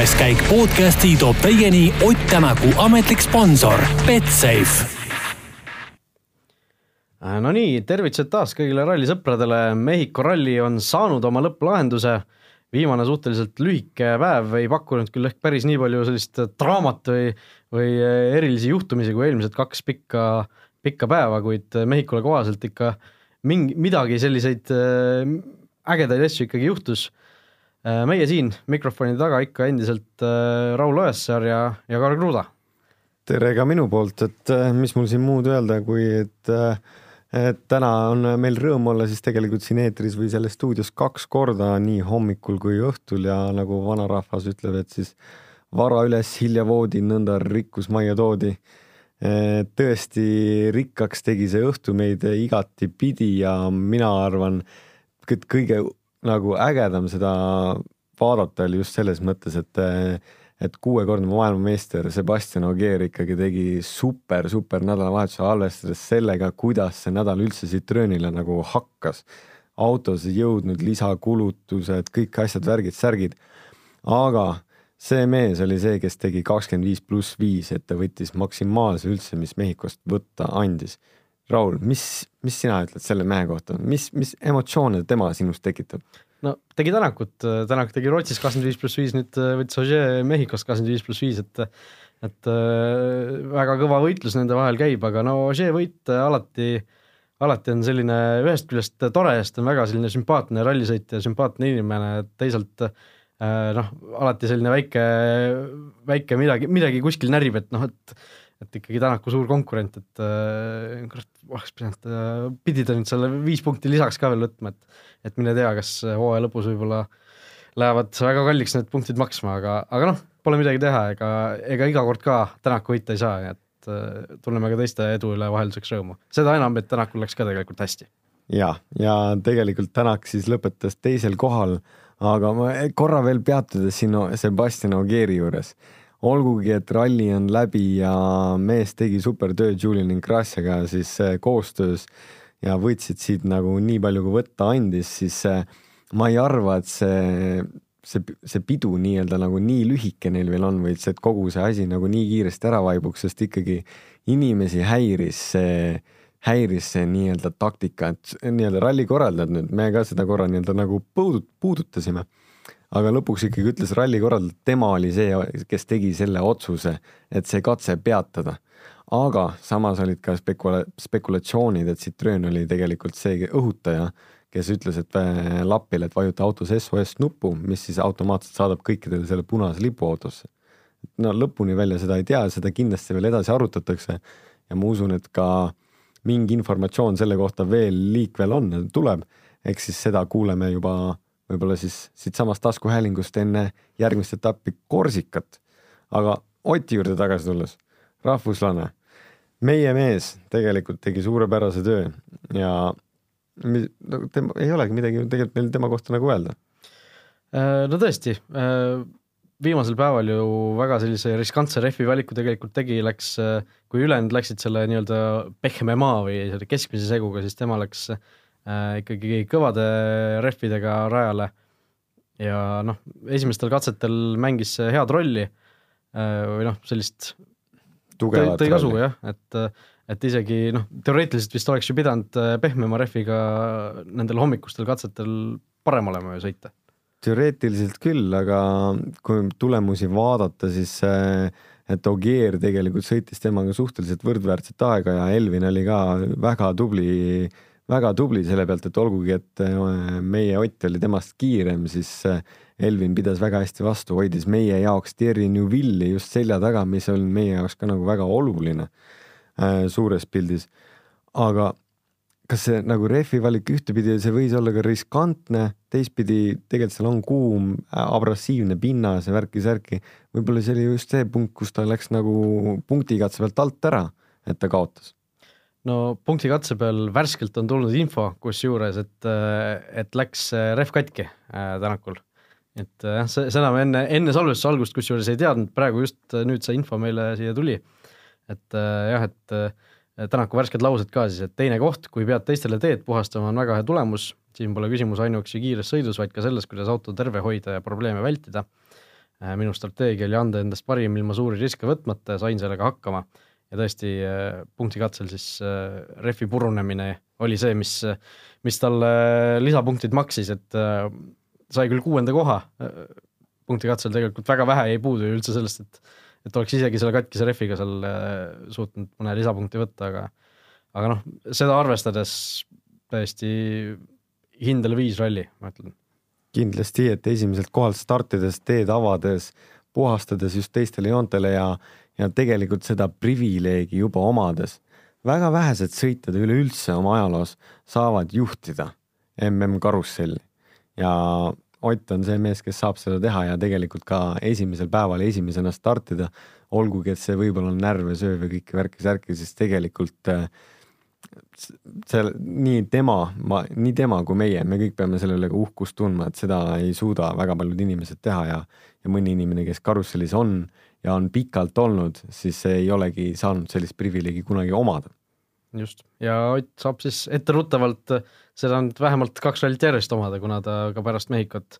kuues käik podcasti toob teieni Ott Tänaku ametlik sponsor Betsafe. no nii, tervitused taas kõigile rallisõpradele, Mehhiko ralli on saanud oma lõpplahenduse. viimane suhteliselt lühike päev ei pakkunud küll ehk päris nii palju sellist draamat või, või erilisi juhtumisi kui eelmised kaks pikka, pikka päeva, kuid Mehhikule kohaselt ikka mingi, midagi selliseid äh, ägedaid asju ikkagi juhtus Äh, meie siin mikrofoni taga ikka endiselt äh, Raul Oessar ja, ja Karl Kruda. tere ka minu poolt, et äh, mis mul siin muud öelda, kui et, et täna on meil rõõm olla siis tegelikult siin eetris või selles stuudios kaks korda, nii hommikul kui õhtul ja nagu vanarahvas ütleb, et siis vara üles, hilja voodi, nõnda rikkus majja toodi. tõesti rikkaks tegi see õhtu meid igatipidi ja mina arvan, et kõige nagu ägedam seda vaadata oli just selles mõttes, et et kuuekordne maailmameister Sebastian Ogier ikkagi tegi super, super nädalavahetuse, arvestades sellega, kuidas see nädal üldse Citroenile nagu hakkas. autos ei jõudnud lisakulutused, kõik asjad, värgid, särgid. aga see mees oli see, kes tegi kakskümmend viis pluss viis, et ta võttis maksimaalse üldse, mis Mehhikost võtta andis Raul, mis, mis sina ütled selle mehe kohta, mis, mis emotsioone tema sinus tekitab? no tegi Tänakut, Tänak tegi Rootsis kakskümmend viis pluss viis, nüüd äh, võttis Ožee Mehhikost kakskümmend viis pluss viis, et et äh, väga kõva võitlus nende vahel käib, aga no Ožee võit alati, alati on selline ühest küljest tore, sest on väga selline sümpaatne rallisõitja, sümpaatne inimene, teisalt äh, noh, alati selline väike, väike midagi, midagi kuskil närib, et noh, et et ikkagi Tänaku suur konkurent, et äh, kurat, oleks pidanud äh,, pidi ta nüüd selle viis punkti lisaks ka veel võtma, et et mine tea, kas hooaja lõpus võib-olla lähevad väga kalliks need punktid maksma, aga, aga noh, pole midagi teha, ega, ega iga kord ka Tänaku võita ei saa, et äh, tunneme ka teiste edu üle vahelduseks rõõmu. seda enam, et Tänakul läks ka tegelikult hästi. ja, ja tegelikult Tänak siis lõpetas teisel kohal, aga ma korra veel peatudes siin Sebastian Ogieri juures olgugi, et ralli on läbi ja mees tegi super töö Julian Ingrassiaga siis äh, koostöös ja võtsid siit nagu nii palju, kui võtta andis, siis äh, ma ei arva, et see, see, see pidu nii-öelda nagu nii lühike neil veel on või et see, et kogu see asi nagu nii kiiresti ära vaibuks, sest ikkagi inimesi häiris see, häiris see nii-öelda taktika, et nii-öelda ralli korraldajad nüüd, me ka seda korra nii-öelda nagu puudut-, puudutasime aga lõpuks ikkagi ütles ralli korraldaja, et tema oli see, kes tegi selle otsuse, et see katse peatada. aga samas olid ka spekula-, spekulatsioonid, et Citroen oli tegelikult see õhutaja, kes ütles, et äh, lapile, et vajuta autos SOS nuppu, mis siis automaatselt saadab kõikidele selle punase lipu autosse. no lõpuni välja seda ei tea, seda kindlasti veel edasi arutatakse ja ma usun, et ka mingi informatsioon selle kohta veel liikvel on, tuleb, eks siis seda kuuleme juba võib-olla siis siitsamast taskuhäälingust enne järgmist etappi Korsikat. aga Oti juurde tagasi tulles, rahvuslane, meie mees tegelikult tegi suurepärase töö ja no, tema, ei olegi midagi tegelikult meil tema kohta nagu öelda. Äh, no tõesti, äh, viimasel päeval ju väga sellise riskantse rehvi valiku tegelikult tegi, läks, äh, kui ülejäänud läksid selle nii-öelda pehme maa või selle keskmise seguga, siis tema läks äh, ikkagi kõvade rehvidega rajale ja noh, esimestel katsetel mängis head rolli äh, või noh, sellist tõi, tõi kasu jah, et et isegi noh, teoreetiliselt vist oleks ju pidanud äh, pehmema rehviga nendel hommikustel katsetel parem olema ju sõita. teoreetiliselt küll, aga kui tulemusi vaadata, siis äh, et Ogier tegelikult sõitis temaga suhteliselt võrdväärset aega ja Elvin oli ka väga tubli äh, väga tubli selle pealt, et olgugi, et äh, meie Ott oli temast kiirem, siis äh, Elvin pidas väga hästi vastu, hoidis meie jaoks Thierry Neuville'i just selja taga, mis on meie jaoks ka nagu väga oluline äh, suures pildis. aga kas see nagu rehvi valik ühtepidi, see võis olla ka riskantne, teistpidi tegelikult seal on kuum, abrasiivne pinnas ja värki-särki. võib-olla see oli just see punkt, kus ta läks nagu punktikatse pealt alt ära, et ta kaotas no punkti katse peal värskelt on tulnud info, kusjuures, et, et läks rehv katki äh, Tänakul. et jah, see, seda me enne, enne salvestuse algust kusjuures ei teadnud, praegu just nüüd see info meile siia tuli. et äh, jah, et äh, Tänaku värsked laused ka siis, et teine koht, kui pead teistele teed puhastama, on väga hea tulemus, siin pole küsimus ainuüksi kiires sõidus, vaid ka selles, kuidas auto terve hoida ja probleeme vältida Äh, minu strateegia oli anda endast parim ilma suuri riske võtmata ja sain sellega hakkama. Ja tõesti äh, punktikatsel siis äh, rehvi purunemine oli see, mis, mis talle lisapunktid maksis, et sai küll kuuenda koha, punktikatsel tegelikult väga vähe jäi puudu ju üldse sellest, et et oleks isegi selle katkise rehviga seal suutnud mõne lisapunkti võtta, aga aga noh, seda arvestades täiesti hindele viis ralli, ma ütlen. Kindlasti, et esimeselt kohalt startides, teed avades, puhastades just teistele joontele ja, ja tegelikult seda privileegi juba omades. väga vähesed sõitjad üleüldse oma ajaloos saavad juhtida mm karusselli ja Ott on see mees, kes saab seda teha ja tegelikult ka esimesel päeval esimesena startida, olgugi et see võib-olla on närve sööv ja kõiki värki-särki, siis tegelikult äh, seal nii tema, ma, nii tema kui meie, me kõik peame selle üle uhkust tundma, et seda ei suuda väga paljud inimesed teha ja, ja mõni inimene, kes karussellis on ja on pikalt olnud, siis ei olegi saanud sellist privileegi kunagi omada. just, ja Ott saab siis etteruttavalt seda nüüd vähemalt kaks rallit järjest omada, kuna ta ka pärast Mehhikot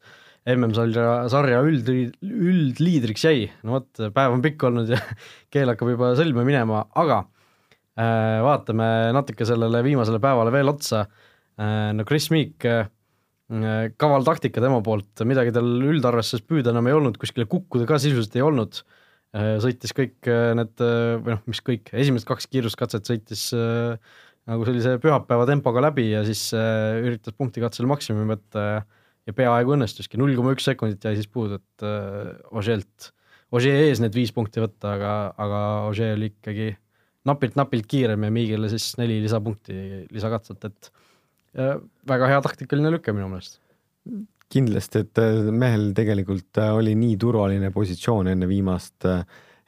MM-sarja, sarja üld, üldliidriks jäi. no vot, päev on pikk olnud ja keel hakkab juba sõlme minema, aga vaatame natuke sellele viimasele päevale veel otsa. Äh, no Chris Meek, äh, kaval taktika tema poolt, midagi tal üldarvestuses püüda enam ei olnud, kuskile kukkuda ka sisuliselt ei olnud. sõitis kõik need või noh, mis kõik, esimesed kaks kiiruskatset sõitis nagu sellise pühapäeva tempoga läbi ja siis üritas punktikatsel maksimumi võtta ja, ja peaaegu õnnestuski, null koma üks sekundit jäi siis puudu, et Ožeelt, Ožee ees need viis punkti võtta, aga, aga Ožee oli ikkagi napilt-napilt kiirem ja Miigile siis neli lisapunkti lisakatselt, et väga hea taktikaline lüke minu meelest. kindlasti, et äh, mehel tegelikult äh, oli nii turvaline positsioon enne viimast, äh,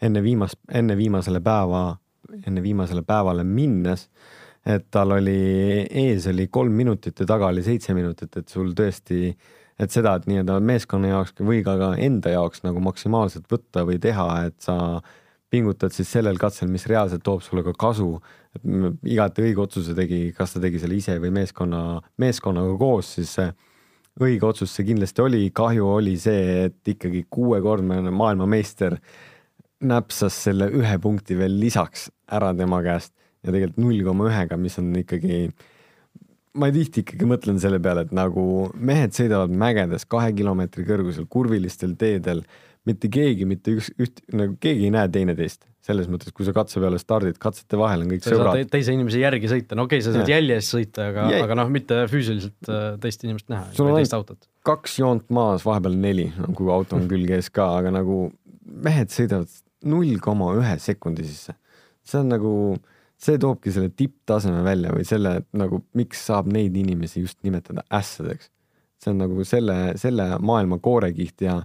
enne viimast, enne viimasele päeva, enne viimasele päevale minnes, et tal oli, ees oli kolm minutit ja taga oli seitse minutit, et sul tõesti et seda, et nii-öelda meeskonna jaoks või ka, ka enda jaoks nagu maksimaalselt võtta või teha, et sa pingutad siis sellel katsel, mis reaalselt toob sulle ka kasu. igati õige otsuse tegi, kas ta tegi selle ise või meeskonna, meeskonnaga koos, siis õige otsus see kindlasti oli, kahju oli see, et ikkagi kuuekordne maailmameister näpsas selle ühe punkti veel lisaks ära tema käest ja tegelikult null koma ühega, mis on ikkagi ma tihti ikkagi mõtlen selle peale, et nagu mehed sõidavad mägedes kahe kilomeetri kõrgusel kurvilistel teedel mitte keegi, mitte üks, üht, nagu keegi ei näe teineteist. selles mõttes, kui sa katse peale stardid, katsete vahel on kõik sa sõbrad. teise inimese järgi sõita, no okei okay,, sa saad jäljes sõita, aga, aga noh, mitte füüsiliselt äh, teist inimest näha. on ainult kaks joont maas, vahepeal neli, kui auto on külge ees ka, aga nagu mehed sõidavad null koma ühe sekundi sisse. see on nagu, see toobki selle tipptaseme välja või selle, et nagu miks saab neid inimesi just nimetada ässadeks. see on nagu selle, selle maailma koorekiht ja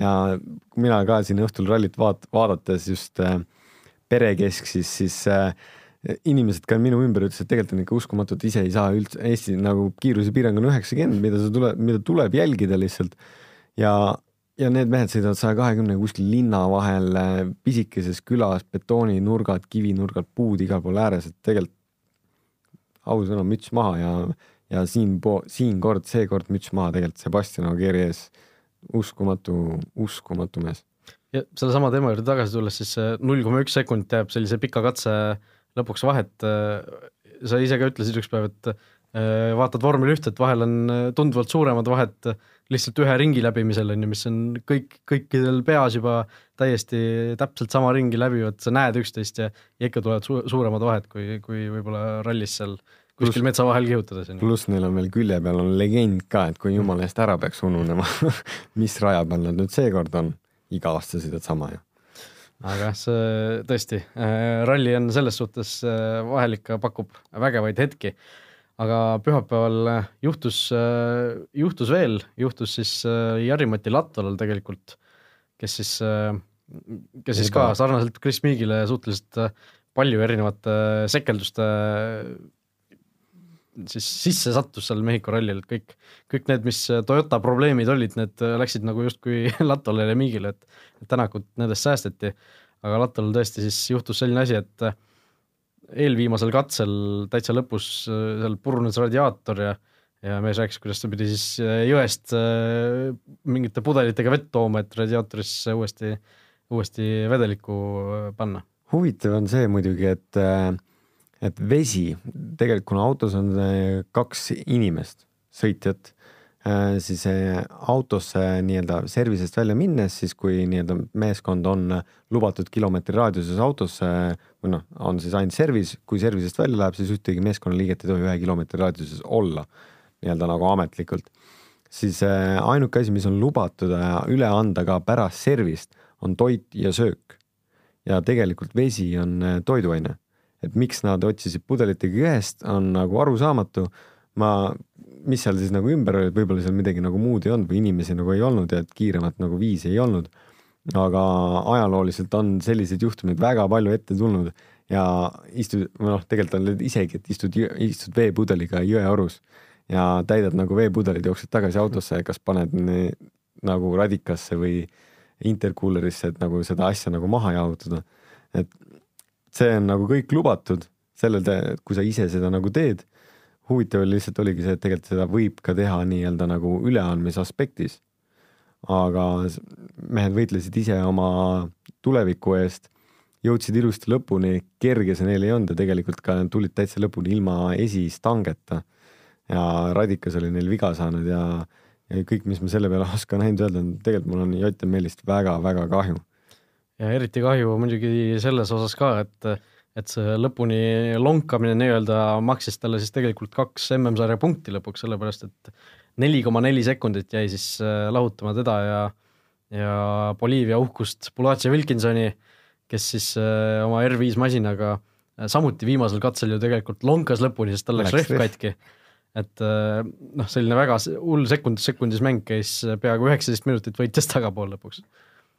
ja mina ka siin õhtul rallit vaat-, vaadates just äh, perekesksis, siis äh, inimesed ka minu ümber ütlesid, et tegelikult on ikka uskumatu, et ise ei saa üldse, Eesti nagu kiirusepiirang on üheksakümmend, mida sa tuleb, mida tuleb jälgida lihtsalt. ja, ja need mehed sõidavad saja kahekümne kuskil linna vahel, äh, pisikeses külas, betooninurgad, kivinurgad, puud igal pool ääres, et tegelikult ausõna, müts maha ja, ja siin, siin kord, seekord müts maha tegelikult Sebastian Ogieri ees uskumatu, uskumatu mees. ja sellesama teema juurde tagasi tulles, siis see null koma üks sekundit jääb sellise pika katse lõpuks vahet. sa ise ka ütlesid ükspäev, et äh, vaatad vormel üht, et vahel on äh, tunduvalt suuremad vahed lihtsalt ühe ringi läbimisel on ju, mis on kõik, kõikidel peas juba täiesti täpselt sama ringi läbivad, sa näed üksteist ja, ja ikka tulevad su suuremad vahed, kui, kui võib-olla rallis seal kuskil metsa vahel kihutades. pluss neil on veel külje peal on legend ka, et kui jumala eest ära peaks ununema mis raja peal nad nüüd seekord on, iga aasta sõidad sama ju. aga jah, see tõesti äh,, ralli on selles suhtes äh, vahel ikka pakub vägevaid hetki. aga pühapäeval äh, juhtus juhtus veel, juhtus siis Jari-Mati Latvalal tegelikult, kes siis kes siis ka sarnaselt Chris Meagile suhteliselt palju erinevate sekelduste siis sisse sattus seal Mehhiko rallil, et kõik, kõik need, mis Toyota probleemid olid, need läksid nagu justkui Lattole ja Miigile, et, Tänakut nendest säästeti. aga Lattol tõesti siis juhtus selline asi, et eelviimasel katsel täitsa lõpus seal purunes radiaator ja ja mees rääkis, kuidas ta pidi siis jõest mingite pudelitega vett tooma, et radiaatorisse uuesti, uuesti vedelikku panna. huvitav on see muidugi, et, et vesi, tegelikult kuna autos on kaks inimest, sõitjat Äh, siis autosse nii-öelda service'ist välja minnes, siis kui nii-öelda meeskond on lubatud kilomeetri raadiuses autosse või noh, on siis ainult service, kui service'ist välja läheb, siis ühtegi meeskonnaliiget ei tohi ühe kilomeetri raadiuses olla nii-öelda nagu ametlikult. siis äh, ainuke asi, mis on lubatud äh, üle anda ka pärast service'it, on toit ja söök. ja tegelikult vesi on toiduaine, et miks nad otsisid pudelitega ühest, on nagu arusaamatu ma mis seal siis nagu ümber oli, et võib-olla seal midagi nagu muud ei olnud või inimesi nagu ei olnud ja et kiiremat nagu viisi ei olnud. aga ajalooliselt on selliseid juhtumeid väga palju ette tulnud ja istud, noh, tegelikult on isegi, et istud, istud veepudeliga jõeorus ja täidad nagu veepudelid, jooksed tagasi autosse ja kas paned ne, nagu radikasse või intercooler'isse, et nagu seda asja nagu maha jahutada. et see on nagu kõik lubatud sellel, kui sa ise seda nagu teed huvitav oli lihtsalt oligi see, et tegelikult seda võib ka teha nii-öelda nagu üleandmise aspektis. aga mehed võitlesid ise oma tuleviku eest, jõudsid ilusti lõpuni, kerge see neil ei olnud ja tegelikult ka tulid täitsa lõpuni ilma esistangeta. ja Radikas oli neil viga saanud ja, ja kõik, mis ma selle peale oskan ainult öelda, on tegelikult mul on JML-ist väga-väga kahju. Ja eriti kahju muidugi selles osas ka, et et see lõpuni lonkamine nii-öelda maksis talle siis tegelikult kaks MM-sarja punkti lõpuks, sellepärast et neli koma neli sekundit jäi siis äh, lahutama teda ja, ja Boliivia uhkust Bulace Wilkinsoni, kes siis äh, oma R5 masinaga äh, samuti viimasel katsel ju tegelikult lonkas lõpuni, sest tal läks rehv katki. et noh, selline väga hull sekund sekundis mäng käis peaaegu üheksateist minutit võitis tagapool lõpuks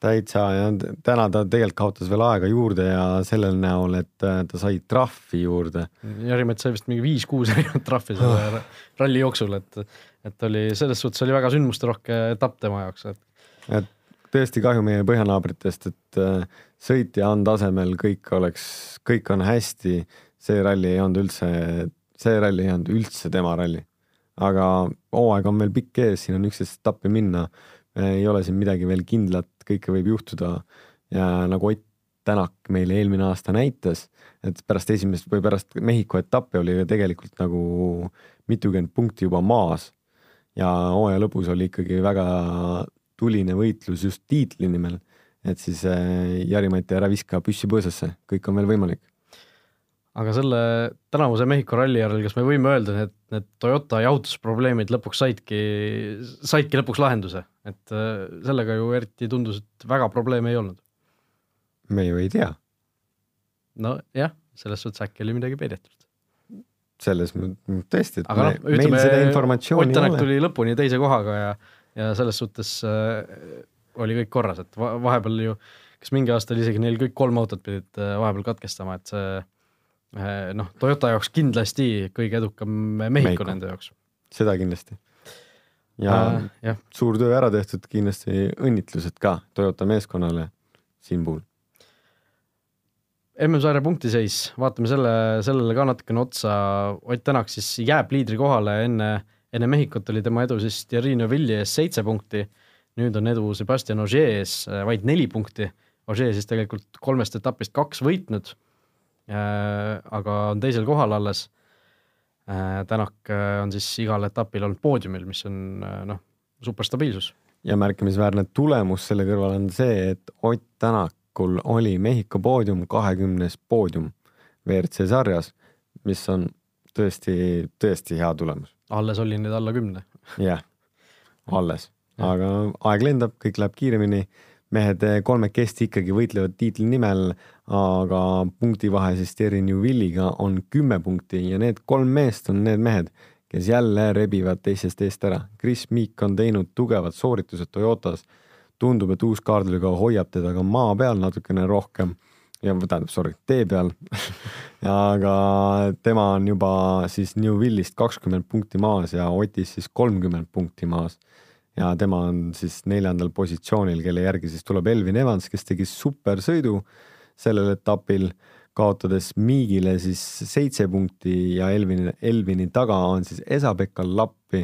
täitsa ja täna ta tegelikult kaotas veel aega juurde ja sellel näol, et äh, ta sai trahvi juurde. Jari-Mets sai vist mingi viis-kuus erinevat trahvi selle oh. ralli jooksul, et, et oli selles suhtes oli väga sündmusterohke etapp tema jaoks, et. et tõesti kahju meie põhjanaabritest, et äh, sõitja on tasemel, kõik oleks, kõik on hästi. see ralli ei olnud üldse, see ralli ei olnud üldse tema ralli. aga hooaeg on veel pikk ees, siin on üksteist etappi minna ei ole siin midagi veel kindlat, kõike võib juhtuda. Ja nagu Ott Tänak meile eelmine aasta näitas, et pärast esimest või pärast Mehhiko etappi oli tegelikult nagu mitukümmend punkti juba maas. Ja hooaja lõpus oli ikkagi väga tuline võitlus just tiitli nimel, et siis äh, Jari-Mati ära viska püssi põõsasse, kõik on veel võimalik aga selle tänavuse Mehhiko ralli järel, kas me võime öelda, et need Toyota jahutusprobleemid lõpuks saidki, saidki lõpuks lahenduse, et äh, sellega ju eriti tundus, et väga probleeme ei olnud? me ju ei tea. nojah, selles suhtes äkki oli midagi peidetud. selles tõesti, et aga me, no, ütleme, meil seda informatsiooni Ott Tänak tuli lõpuni teise kohaga ja, ja selles suhtes äh, oli kõik korras, et vahepeal ju, kas mingi aasta oli isegi neil kõik kolm autot pidid äh, vahepeal katkestama, et see noh, Toyota jaoks kindlasti kõige edukam Mehhiko nende jaoks. seda kindlasti. ja äh, suur töö ära tehtud, kindlasti õnnitlused ka Toyota meeskonnale siin puhul. MM-sarja punktiseis, vaatame selle, sellele ka natukene otsa, Ott Tänak siis jääb liidri kohale, enne, enne Mehhikut oli tema edu siis Thierry Neuvilli ees seitse punkti, nüüd on edu Sebastian Ogier ees vaid neli punkti, Ogier siis tegelikult kolmest etapist kaks võitnud. Äh, aga on teisel kohal alles. Äh, Tänak äh, on siis igal etapil olnud poodiumil, mis on noh, superstabiilsus. ja märkimisväärne tulemus selle kõrval on see, et Ott Tänakul oli Mehhiko poodium kahekümnes poodium WRC sarjas, mis on tõesti, tõesti hea tulemus. alles oli neid alla kümne. jah, alles, aga aeg lendab, kõik läheb kiiremini mehed kolmekesti ikkagi võitlevad tiitli nimel, aga punktivahe siis Terry Newvilliga on kümme punkti ja need kolm meest on need mehed, kes jälle rebivad teisest eest ära. Chris Meek on teinud tugevad sooritused Toyotas. tundub, et uus kaardliga hoiab teda ka maa peal natukene rohkem ja tähendab, sorry, tee peal aga tema on juba siis Newvillist kakskümmend punkti maas ja Otis siis kolmkümmend punkti maas ja tema on siis neljandal positsioonil, kelle järgi siis tuleb Elvin Evans, kes tegi supersõidu sellel etapil. kaotades Miigile siis seitse punkti ja Elvini, Elvini taga on siis Esa-Pekka Lappi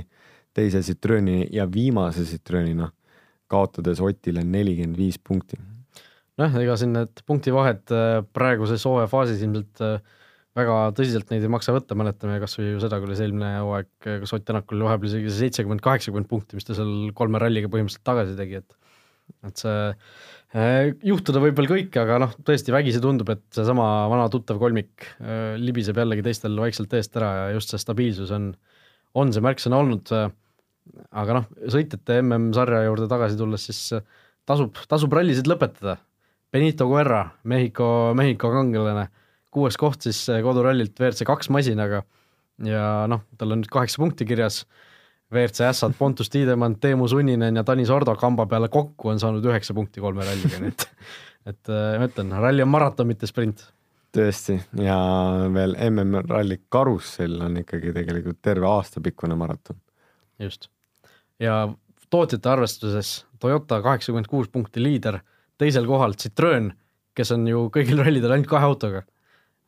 teise Citrooni ja viimase Citroonina, kaotades Otile nelikümmend viis punkti. nojah, ega siin need punktivahed äh, praeguses hooajafaasis ilmselt äh, väga tõsiselt neid ei maksa võtta, mäletame kasvõi ju seda, kuidas eelmine hooaeg, kas Ott Tänakul vahepeal isegi seitsekümmend, kaheksakümmend punkti, mis ta seal kolme ralliga põhimõtteliselt tagasi tegi, et et see äh, juhtuda võib veel kõike, aga noh, tõesti vägisi tundub, et seesama vana tuttav kolmik äh, libiseb jällegi teistel vaikselt eest ära ja just see stabiilsus on, on see märksõna olnud. aga noh, sõitjate MM-sarja juurde tagasi tulles, siis tasub, tasub rallisid lõpetada. Benito Guerra, Mehhiko, Mehhiko kangelane, kuues koht siis kodurallilt WRC kaks masinaga ja noh, tal on nüüd kaheksa punkti kirjas WRC ässad Pontus Tiidemann, Teemu Sunninen ja Tanis Ordo kamba peale kokku on saanud üheksa punkti kolme ralliga, nii et et äh, ma ütlen, ralli on maraton, mitte sprint. tõesti, ja veel MM-ralli karussell on ikkagi tegelikult terve aastapikkune maraton. just. ja tootjate arvestuses Toyota kaheksakümmend kuus punkti liider, teisel kohal Citroen, kes on ju kõigil rallidel ainult kahe autoga.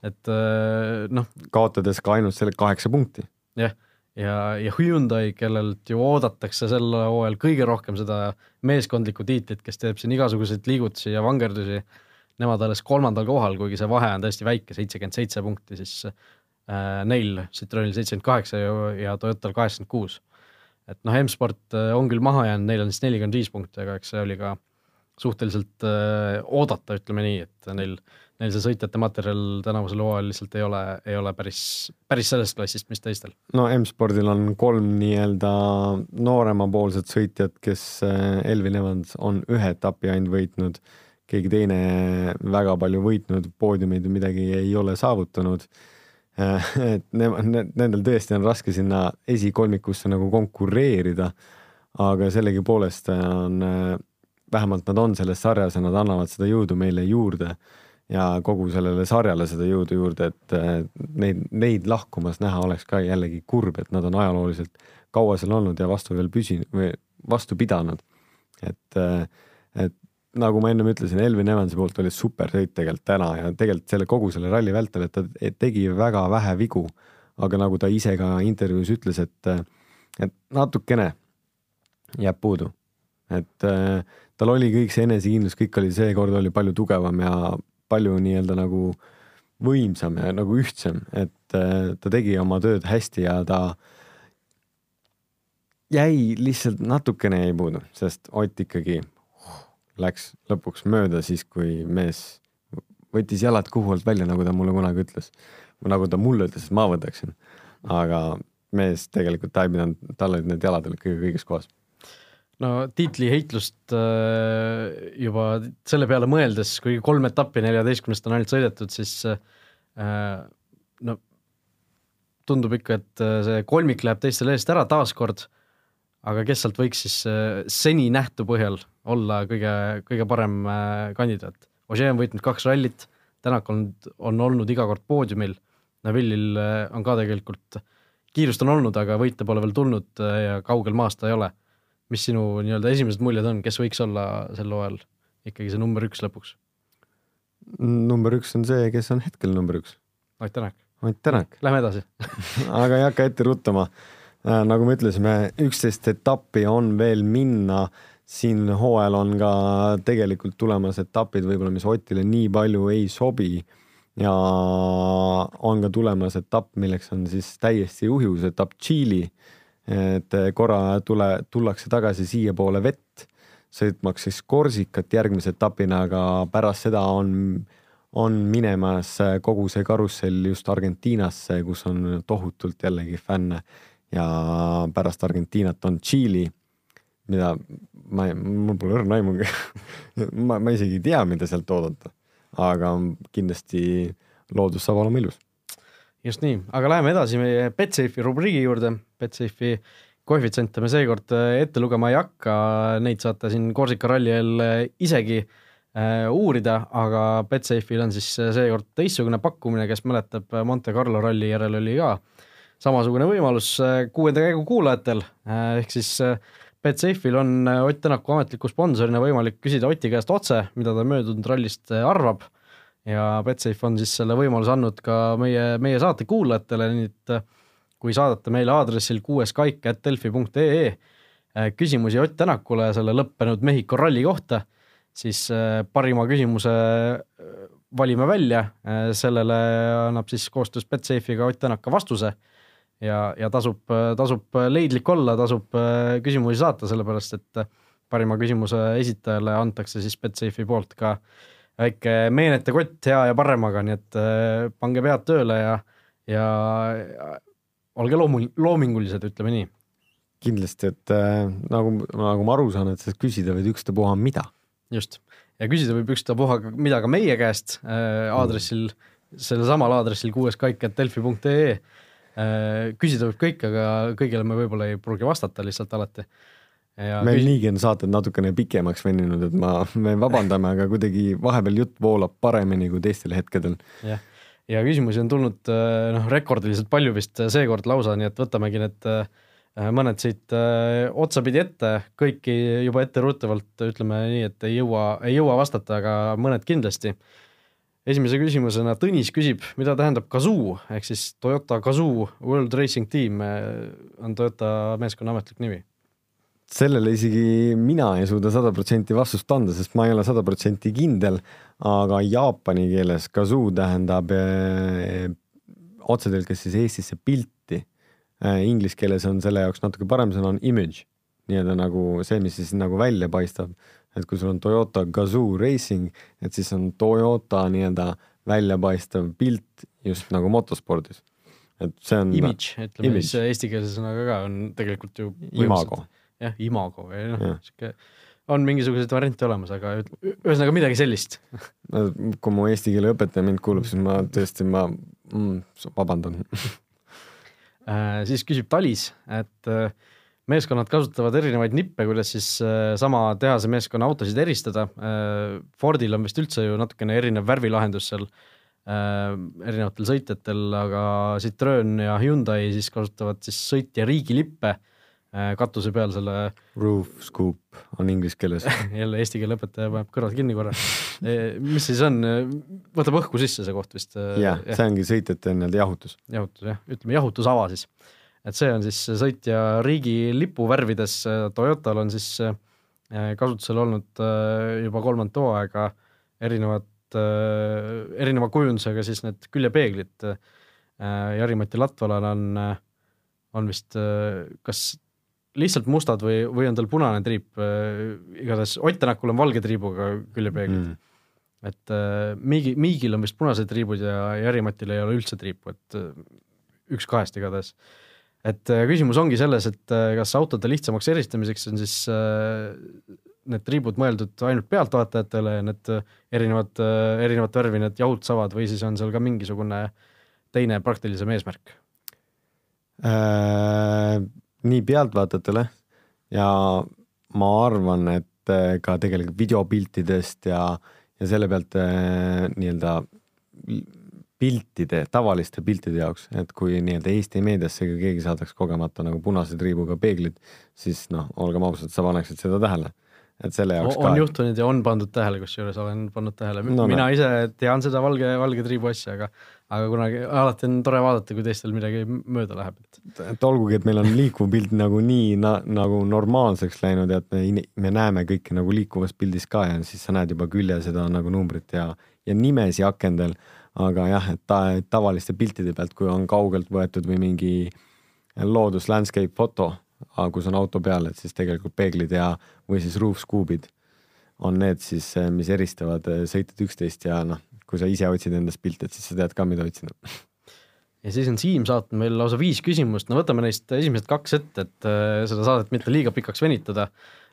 et äh, noh. kaotades ka ainult selle kaheksa punkti. jah ja, ja Hyundai, kellelt ju oodatakse sel hooajal kõige rohkem seda meeskondlikku tiitlit, kes teeb siin igasuguseid liigutusi ja vangerdusi, nemad alles kolmandal kohal, kuigi see vahe on tõesti väike, seitsekümmend seitse punkti, siis äh, neil, Citroenil seitsekümmend kaheksa ja, ja Toyotal kaheksakümmend kuus. et noh, M-sport äh, on küll maha jäänud, neil on siis nelikümmend viis punkti, aga eks see oli ka suhteliselt äh, oodata, ütleme nii, et neil neil see sõitjate materjal tänavusel hooajal lihtsalt ei ole, ei ole päris, päris sellest klassist, mis teistel. no M-spordil on kolm nii-öelda nooremapoolset sõitjat, kes eh, Elvin Evans on ühe etapi ainult võitnud, keegi teine väga palju võitnud, poodiumeid või midagi ei ole saavutanud. Eh, et ne-, nendel tõesti on raske sinna esikolmikusse nagu konkureerida, aga sellegipoolest on, eh, vähemalt nad on selles sarjas ja nad annavad seda jõudu meile juurde ja kogu sellele sarjale seda jõudu juurde, et neid, neid lahkumas näha oleks ka jällegi kurb, et nad on ajalooliselt kaua seal olnud ja vastu veel püsinud või vastu pidanud. et, et nagu ma ennem ütlesin, Elvin Evansi poolt oli super sõit tegelikult täna ja tegelikult selle kogu selle ralli vältel, et ta tegi väga vähe vigu. aga nagu ta ise ka intervjuus ütles, et, et natukene jääb puudu. et tal oli kõik see enesekindlus, kõik oli seekord oli palju tugevam ja palju nii-öelda nagu võimsam ja nagu ühtsem, et äh, ta tegi oma tööd hästi ja ta jäi lihtsalt natukene jäi puudu, sest Ott ikkagi läks lõpuks mööda siis, kui mees võttis jalad kuhu alt välja, nagu ta mulle kunagi ütles. nagu ta mulle ütles, et ma võtaksin. aga mees tegelikult, ta ei pidanud, tal olid need jalad olid kõige õiges kohas no tiitliheitlust äh, juba selle peale mõeldes, kuigi kolm etappi neljateistkümnest on ainult sõidetud, siis äh, no tundub ikka, et äh, see kolmik läheb teistele eest ära taaskord, aga kes sealt võiks siis seni nähtu põhjal olla kõige, kõige parem kandidaat? Ožee on võitnud kaks rallit, Tänak on, on olnud iga kord poodiumil, Neville'il on ka tegelikult, kiirust on olnud, aga võite pole veel tulnud ja kaugel maast ta ei ole mis sinu nii-öelda esimesed muljed on, kes võiks olla sel hooajal ikkagi see number üks lõpuks? number üks on see, kes on hetkel number üks. Ott Tänak. Ott Tänak. Lähme edasi aga ei hakka ette ruttama. Äh, nagu me ütlesime, üksteist etappi on veel minna. siin hooajal on ka tegelikult tulemas etapid võib-olla, mis Otile nii palju ei sobi ja on ka tulemas etapp, milleks on siis täiesti juhus etapp Tšiili et korra tule, tullakse tagasi siiapoole vett, sõitmaks siis Korsikat järgmise etapina, aga pärast seda on, on minemas kogu see karussell just Argentiinasse, kus on tohutult jällegi fänne. Ja pärast Argentiinat on Tšiili, mida ma, mul pole õrna aimugi ma, ma isegi ei tea, mida sealt oodata, aga kindlasti loodus saab olema ilus just nii, aga läheme edasi meie Betsafe'i rubriigi juurde. Betsafe'i koefitsiente me seekord äh, ette lugema ei hakka, neid saate siin Korsika ralli eel äh, isegi äh, uurida, aga Betsafe'il on siis seekord teistsugune pakkumine, kes mäletab, Monte Carlo ralli järel oli ka samasugune võimalus kuuenda käigu kuulajatel, ehk siis Betsafe'il on Ott Tänaku ametliku sponsorina võimalik küsida Oti käest otse, mida ta möödunud rallist arvab ja Betsafe on siis selle võimaluse andnud ka meie, meie saate kuulajatele, nii et kui saadate meile aadressil kuueskaik.delfi.ee äh, küsimusi Ott Tänakule selle lõppenud Mehhiko ralli kohta, siis äh, parima küsimuse äh, valime välja, sellele annab siis koostöös Betsafe'iga Ott Tänak ka vastuse. Ja, ja tasub, tasub leidlik olla, tasub küsimusi saata, sellepärast et parima küsimuse esitajale antakse siis Betsafe'i poolt ka väike meenete kott hea ja paremaga, nii et pange pead tööle ja, ja olge loomul-, loomingulised, ütleme nii. kindlasti, et äh, nagu, nagu ma aru saan, et sa küsida võid ükstapuha mida. just, ja küsida võib ükstapuha mida ka meie käest äh, aadressil mm., sellel samal aadressil kuueskaik.delfi.ee äh,. küsida võib kõik, aga kõigile me võib-olla ei pruugi vastata lihtsalt alati. Meil küs... niigi on saated natukene pikemaks veninud, et ma, me vabandame, aga kuidagi vahepeal jutt voolab paremini kui teistel hetkedel. jah. Ja küsimusi on tulnud äh, noh, rekordiliselt palju vist äh, seekord lausa, nii et võtamegi need äh, mõned siit otsapidi ette, kõiki juba etteruttavalt ütleme nii, et ei jõua, ei jõua vastata, aga mõned kindlasti. esimese küsimusena Tõnis küsib, mida tähendab Kazoo? Ehk siis Toyota Kazoo World Racing Team on Toyota meeskonna ametlik nimi sellele isegi mina ei suuda sada protsenti vastust anda, sest ma ei ole sada protsenti kindel, aga jaapani keeles kazoo tähendab eh, otsetõlkes siis Eestisse pilti eh,. Inglise keeles on selle jaoks natuke parem sõna on image, nii-öelda nagu see, mis siis nagu välja paistab. et kui sul on Toyota Gazoo Racing, et siis on Toyota nii-öelda väljapaistev pilt just nagu motospordis. et see on. Image, ütleme image. siis eestikeelse sõnaga ka on tegelikult ju. imago jah, imago või noh, sihuke on mingisuguseid variante olemas, aga ühesõnaga midagi sellist. No kui mu eesti keele õpetaja mind kuulab, siis ma tõesti, ma mm, vabandan. Äh, siis küsib Talis, et äh, meeskonnad kasutavad erinevaid nippe, kuidas siis äh, sama tehase meeskonna autosid eristada. Fordil on vist üldse ju natukene erinev värvilahendus seal erinevatel sõitjatel, aga Citroen ja Hyundai siis kasutavad siis sõitja riigilippe katuse peal selle. Roof scoop on inglise keeles jälle eesti keele õpetaja paneb kõrvad kinni korra e, mis siis on, võtab õhku sisse see koht vist? Äh, jah ja., see ongi sõitjate nii-öelda jahutus. jahutus jah, ütleme jahutusava siis. et see on siis sõitja riigilipu värvides, Toyotal on siis kasutusel olnud juba kolmandat hooaega erinevad, erineva kujundusega siis need küljepeeglid. Jari-Mati Latvalal on, on vist kas lihtsalt mustad või, või on tal punane triip äh,, igatahes Ott Tänakul on valge triibuga küljepeeglid mm.. et äh, Miigi, Miigil on vist punased triibud ja Jari-Matil ei ole üldse triipu, et äh, üks kahest igatahes. et äh, küsimus ongi selles, et äh, kas autode lihtsamaks eristamiseks on siis äh, need triibud mõeldud ainult pealtvaatajatele ja need äh, erinevad erinevat värvi need jahutsavad või siis on seal ka mingisugune teine praktilisem eesmärk? Nii pealtvaatajatele ja ma arvan, et eh, ka tegelikult videopiltidest ja, ja selle pealt eh, nii-öelda piltide, tavaliste piltide jaoks, et kui nii-öelda Eesti meediasse keegi saadaks kogemata nagu punase triibuga peeglid, siis noh, olgem ausad, sa paneksid seda tähele et selle jaoks on, ka. on juhtunud ja on pandud tähele, kusjuures olen pannud tähele no,, mina no. ise tean seda valge, valge triibu asja, aga aga kunagi, alati on tore vaadata, kui teistel midagi mööda läheb, et. et olgugi, et meil on liikuv pilt nagu nii na, nagu normaalseks läinud et me, me näeme kõike nagu liikuvas pildis ka ja siis sa näed juba külje seda nagu numbrit ja, ja nimesi akendel. aga jah, et ta, tavaliste piltide pealt, kui on kaugelt võetud või mingi loodus landscape foto, kus on auto peal, et siis tegelikult peeglid ja, või siis roof scoop'id on need siis, mis eristavad sõitjad üksteist ja noh kui sa ise otsid endast pilte, et siis sa tead ka, mida otsida. ja siis on Siim saatnud meile lausa viis küsimust, no võtame neist esimesed kaks ette, et äh, seda saadet mitte liiga pikaks venitada.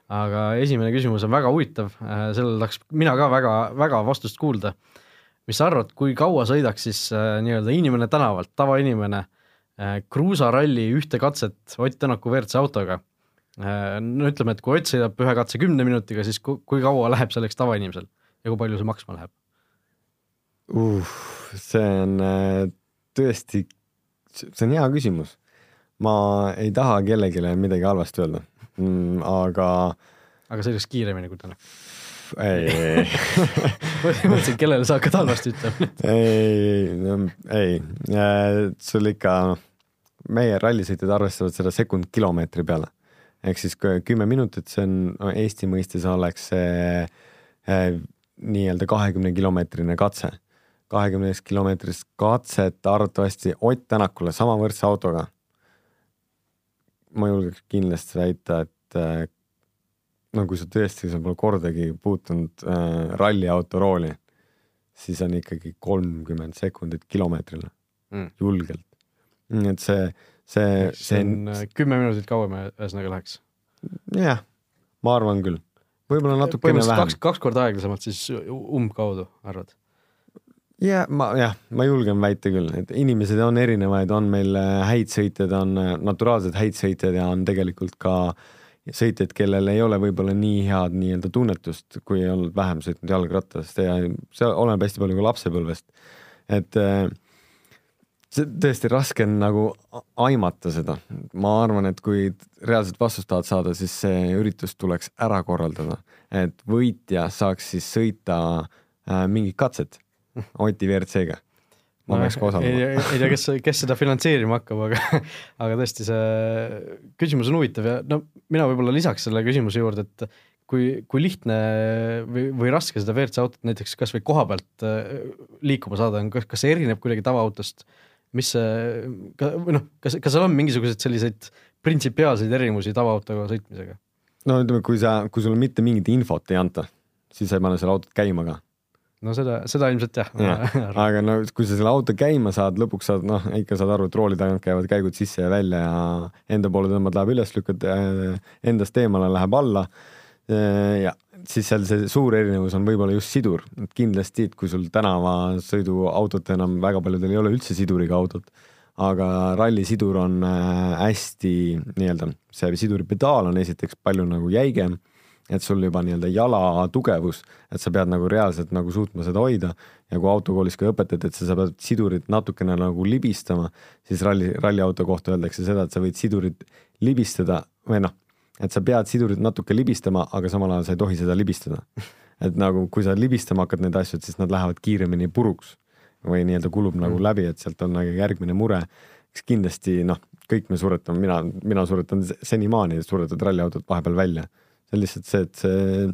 aga esimene küsimus on väga huvitav, sellele tahaks mina ka väga, väga vastust kuulda. mis sa arvad, kui kaua sõidaks siis nii-öelda inimene tänavalt, tavainimene, kruusaralli ühte katset Ott Tänaku WRC autoga? no ütleme, et kui Ott sõidab ühe katse kümne minutiga, siis kui kaua läheb selleks tavainimesel ja kui palju see maksma läheb? uh,? see on äh, tõesti, see on hea küsimus. ma ei taha kellelegi midagi halvasti öelda mm,, aga. aga see oleks kiiremini kui täna? ei, ei, mõtlesin, kellele sa hakkad halvasti ütlema ei, no ei, sul ikka, noh, meie rallisõitjad arvestavad seda sekund kilomeetri peale. ehk siis kümme minutit, see on no, Eesti mõistes oleks see eh, nii-öelda kahekümne kilomeetrine katse. kahekümnest kilomeetrist katset arvatavasti Ott Tänakule sama võrdse autoga. ma julgeks kindlasti väita, et eh, no kui sa tõesti, sa pole kordagi puutunud äh, ralliauto rooli, siis on ikkagi kolmkümmend sekundit kilomeetrile mm. julgelt. Nii et see, see, see on äh, kümme minutit kauem ühesõnaga läheks. jah, ma arvan küll, võib-olla natukene vähem. kaks, kaks korda aeglasemalt siis umbkaudu, arvad? ja ma jah, ma julgen väita küll, et inimesed on erinevaid, on meil äh, häid sõitjaid, on äh, naturaalselt häid sõitjaid ja on tegelikult ka äh, sõitjaid, kellel ei ole võib-olla nii head nii-öelda tunnetust, kui ei olnud vähem sõitnud jalgratast ja see oleneb hästi palju ka lapsepõlvest. et äh, see tõesti raske on nagu aimata seda. ma arvan, et kui reaalset vastust tahad saada, siis see üritus tuleks ära korraldada, et võitja saaks siis sõita äh, mingit katset Oti WRC-ga ma peaks ka osalema. ei tea, kes, kes seda finantseerima hakkab, aga, aga tõesti, see küsimus on huvitav ja no mina võib-olla lisaks selle küsimuse juurde, et kui, kui lihtne või, või raske seda WRC autot näiteks kasvõi koha pealt äh, liikuma saada on, kas, see erineb kuidagi tavaautost? Mis see, või noh, kas, kas seal on mingisuguseid selliseid printsipiaalseid erinevusi tavaautoga sõitmisega? no ütleme, kui sa, kui sulle mitte mingit infot ei anta, siis sa ei pane seda autot käima ka no seda, seda ilmselt jah ja. aga no kui sa selle auto käima saad, lõpuks saad noh, ikka saad aru, et rooli tagant käivad käigud sisse ja välja ja enda poole tõmbad, läheb üles, lükkad äh, endast eemale, läheb alla. Äh, ja siis seal see suur erinevus on võib-olla just sidur, et kindlasti, et kui sul tänavasõiduautot enam väga paljudel ei ole üldse siduriga autot, aga rallisidur on äh, hästi nii-öelda, see siduri pedaal on esiteks palju nagu jäigem et sul juba nii-öelda jala tugevus, et sa pead nagu reaalselt nagu suutma seda hoida. Ja kui autokoolis ka õpetati, et sa, sa pead sidurit natukene nagu libistama, siis ralli, ralliauto kohta öeldakse seda, et sa võid sidurit libistada või noh, et sa pead sidurit natuke libistama, aga samal ajal sa ei tohi seda libistada. et nagu, kui sa libistama hakkad neid asju, siis nad lähevad kiiremini puruks või nii-öelda kulub nagu mm. läbi, et sealt on nagu järgmine mure. eks kindlasti noh, kõik me suretame, mina, mina suretan senimaani suretad ralliautot vahepeal välja see on lihtsalt see, et see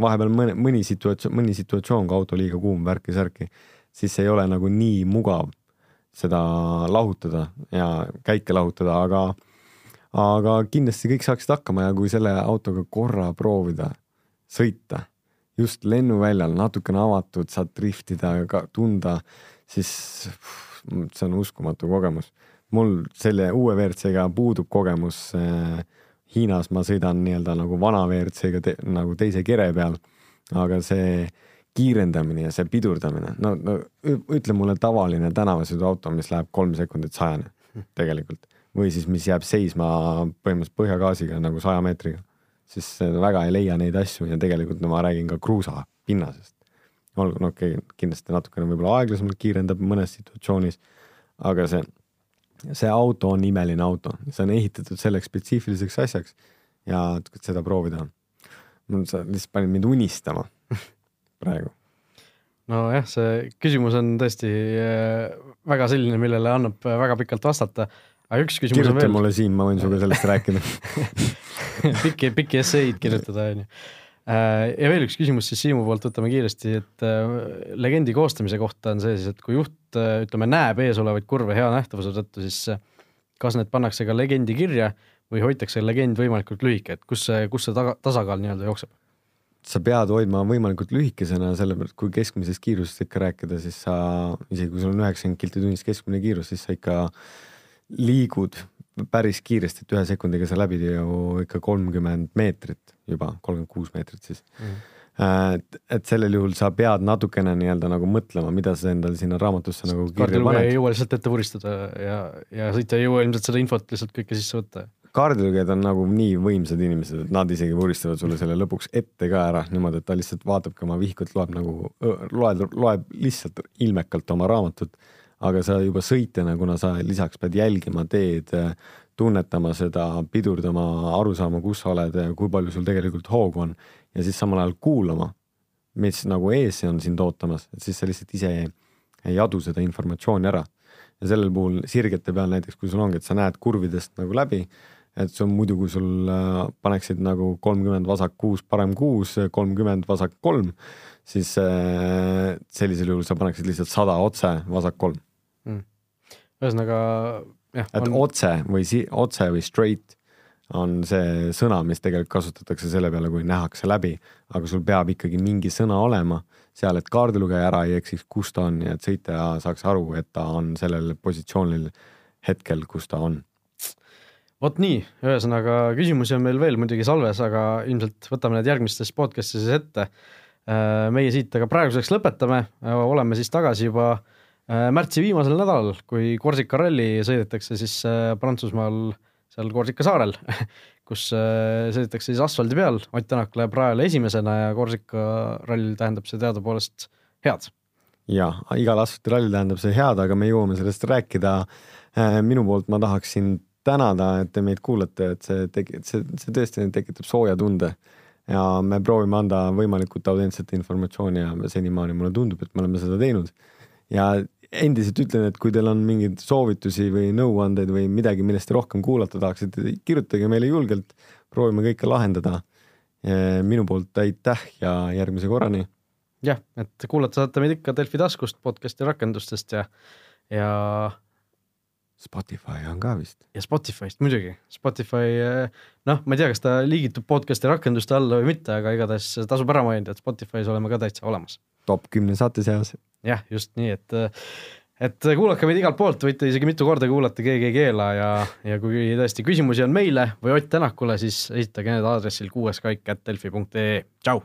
vahepeal mõni, mõni situatsioon, mõni situatsioon, kui auto liiga kuum, värki-särki, siis ei ole nagu nii mugav seda lahutada ja käike lahutada, aga, aga kindlasti kõik saaksid hakkama ja kui selle autoga korra proovida sõita, just lennuväljal natukene avatud, saad driftida tunda, siis see on uskumatu kogemus. mul selle uue WRC-ga puudub kogemus äh, Hiinas ma sõidan nii-öelda nagu vana WRC-ga te, nagu teise kere peal, aga see kiirendamine ja see pidurdamine, no, no ütle mulle tavaline tänavasõiduauto, mis läheb kolm sekundit sajani tegelikult või siis mis jääb seisma põhimõtteliselt põhjagaasiga nagu saja meetriga, siis väga ei leia neid asju ja tegelikult no ma räägin ka kruusa pinnasest. olgu, no okei okay,, kindlasti natukene võib-olla aeglasemalt kiirendab mõnes situatsioonis, aga see see auto on imeline auto, see on ehitatud selleks spetsiifiliseks asjaks ja seda proovida. sa lihtsalt panid mind unistama praegu. nojah, see küsimus on tõesti äh, väga selline, millele annab väga pikalt vastata. Aga üks küsimus kirjuta on veel. mulle Siim, ma võin sinuga sellest rääkida pikki, pikki esseid kirjutada, onju Äh, ja veel üks küsimus siis Siimu poolt, võtame kiiresti, et äh, legendi koostamise kohta on see siis, et kui juht, äh, ütleme, näeb ees olevaid kurve hea nähtavuse tõttu, siis kas need pannakse ka legendi kirja või hoitakse legend võimalikult lühike, et kus see, kus see taga, tasakaal nii-öelda jookseb? sa pead hoidma võimalikult lühikesena, sellepärast kui keskmisest kiirusest ikka rääkida, siis sa, isegi kui sul on üheksakümmend kilti tunnis keskmine kiirus, siis sa ikka liigud päris kiiresti, et ühe sekundiga sa läbid ju ikka kolmkümmend meetrit juba, kolmkümmend kuus meetrit siis. Mm.. et, et sellel juhul sa pead natukene nii-öelda nagu mõtlema, mida sa endale sinna raamatusse nagu kaardilugeja ei jõua lihtsalt ette vuristada ja, ja sõitja ei jõua ilmselt seda infot lihtsalt kõike sisse võtta. kaardilugejad on nagu nii võimsad inimesed, et nad isegi vuristavad sulle selle lõpuks ette ka ära niimoodi, et ta lihtsalt vaatabki oma vihkut, loeb nagu, loeb, loeb lihtsalt ilmekalt oma raamatut aga sa juba sõitjana, kuna sa lisaks pead jälgima teed, tunnetama seda, pidurdama, aru saama, kus sa oled, kui palju sul tegelikult hoogu on ja siis samal ajal kuulama mis nagu ees on sind ootamas, et siis sa lihtsalt ise ei, ei adu seda informatsiooni ära. ja sellel puhul sirgete peal näiteks, kui sul ongi, et sa näed kurvidest nagu läbi, et see on muidu, kui sul äh, paneksid nagu kolmkümmend vasak kuus, parem kuus, kolmkümmend vasak kolm, siis äh, sellisel juhul sa paneksid lihtsalt sada otse, vasak kolm. Ühesõnaga jah. et on... otse või si-, otse või straight on see sõna, mis tegelikult kasutatakse selle peale, kui nähakse läbi, aga sul peab ikkagi mingi sõna olema seal, et kaardilugeja ära ei eksiks, kus ta on ja et sõitja saaks aru, et ta on sellel positsioonil hetkel, kus ta on. vot nii, ühesõnaga küsimusi on meil veel muidugi salves, aga ilmselt võtame need järgmistes podcast'ides ette. Äh, meie siit aga praeguseks lõpetame, oleme siis tagasi juba äh, märtsi viimasel nädalal, kui Korsika ralli sõidetakse siis äh, Prantsusmaal seal Korsika saarel, kus äh, sõidetakse siis asfaldi peal, Ott Tänak läheb rajale esimesena ja Korsika rall tähendab see teadupoolest head. ja igal asfaltirall tähendab see head, aga me jõuame sellest rääkida. Äh, minu poolt ma tahaksin tänada, et te meid kuulate, et see tegi, see, see tõesti tekitab sooja tunde ja me proovime anda võimalikult autentset informatsiooni ja senimaani mulle tundub, et me oleme seda teinud. ja endiselt ütlen, et kui teil on mingeid soovitusi või nõuandeid või midagi, millest te rohkem kuulata tahaksite, kirjutage meile julgelt, proovime kõike lahendada. minu poolt aitäh ja järgmise korrani. jah, et kuulata saate meid ikka Delfi taskust, podcast'i rakendustest ja, ja Spotify on ka vist. ja Spotify'st muidugi, Spotify noh, ma ei tea, kas ta liigitub podcast'i rakenduste alla või mitte, aga igatahes tasub ära mainida, et Spotify's oleme ka täitsa olemas. top kümne saate seas jah, just nii, et et kuulake meid igalt poolt, võite isegi mitu korda kuulata, keegi ei keela ja, ja kui tõesti küsimusi on meile või Ott Tänakule, siis esitage need aadressil kuueskaik.delfi.ee, tšau!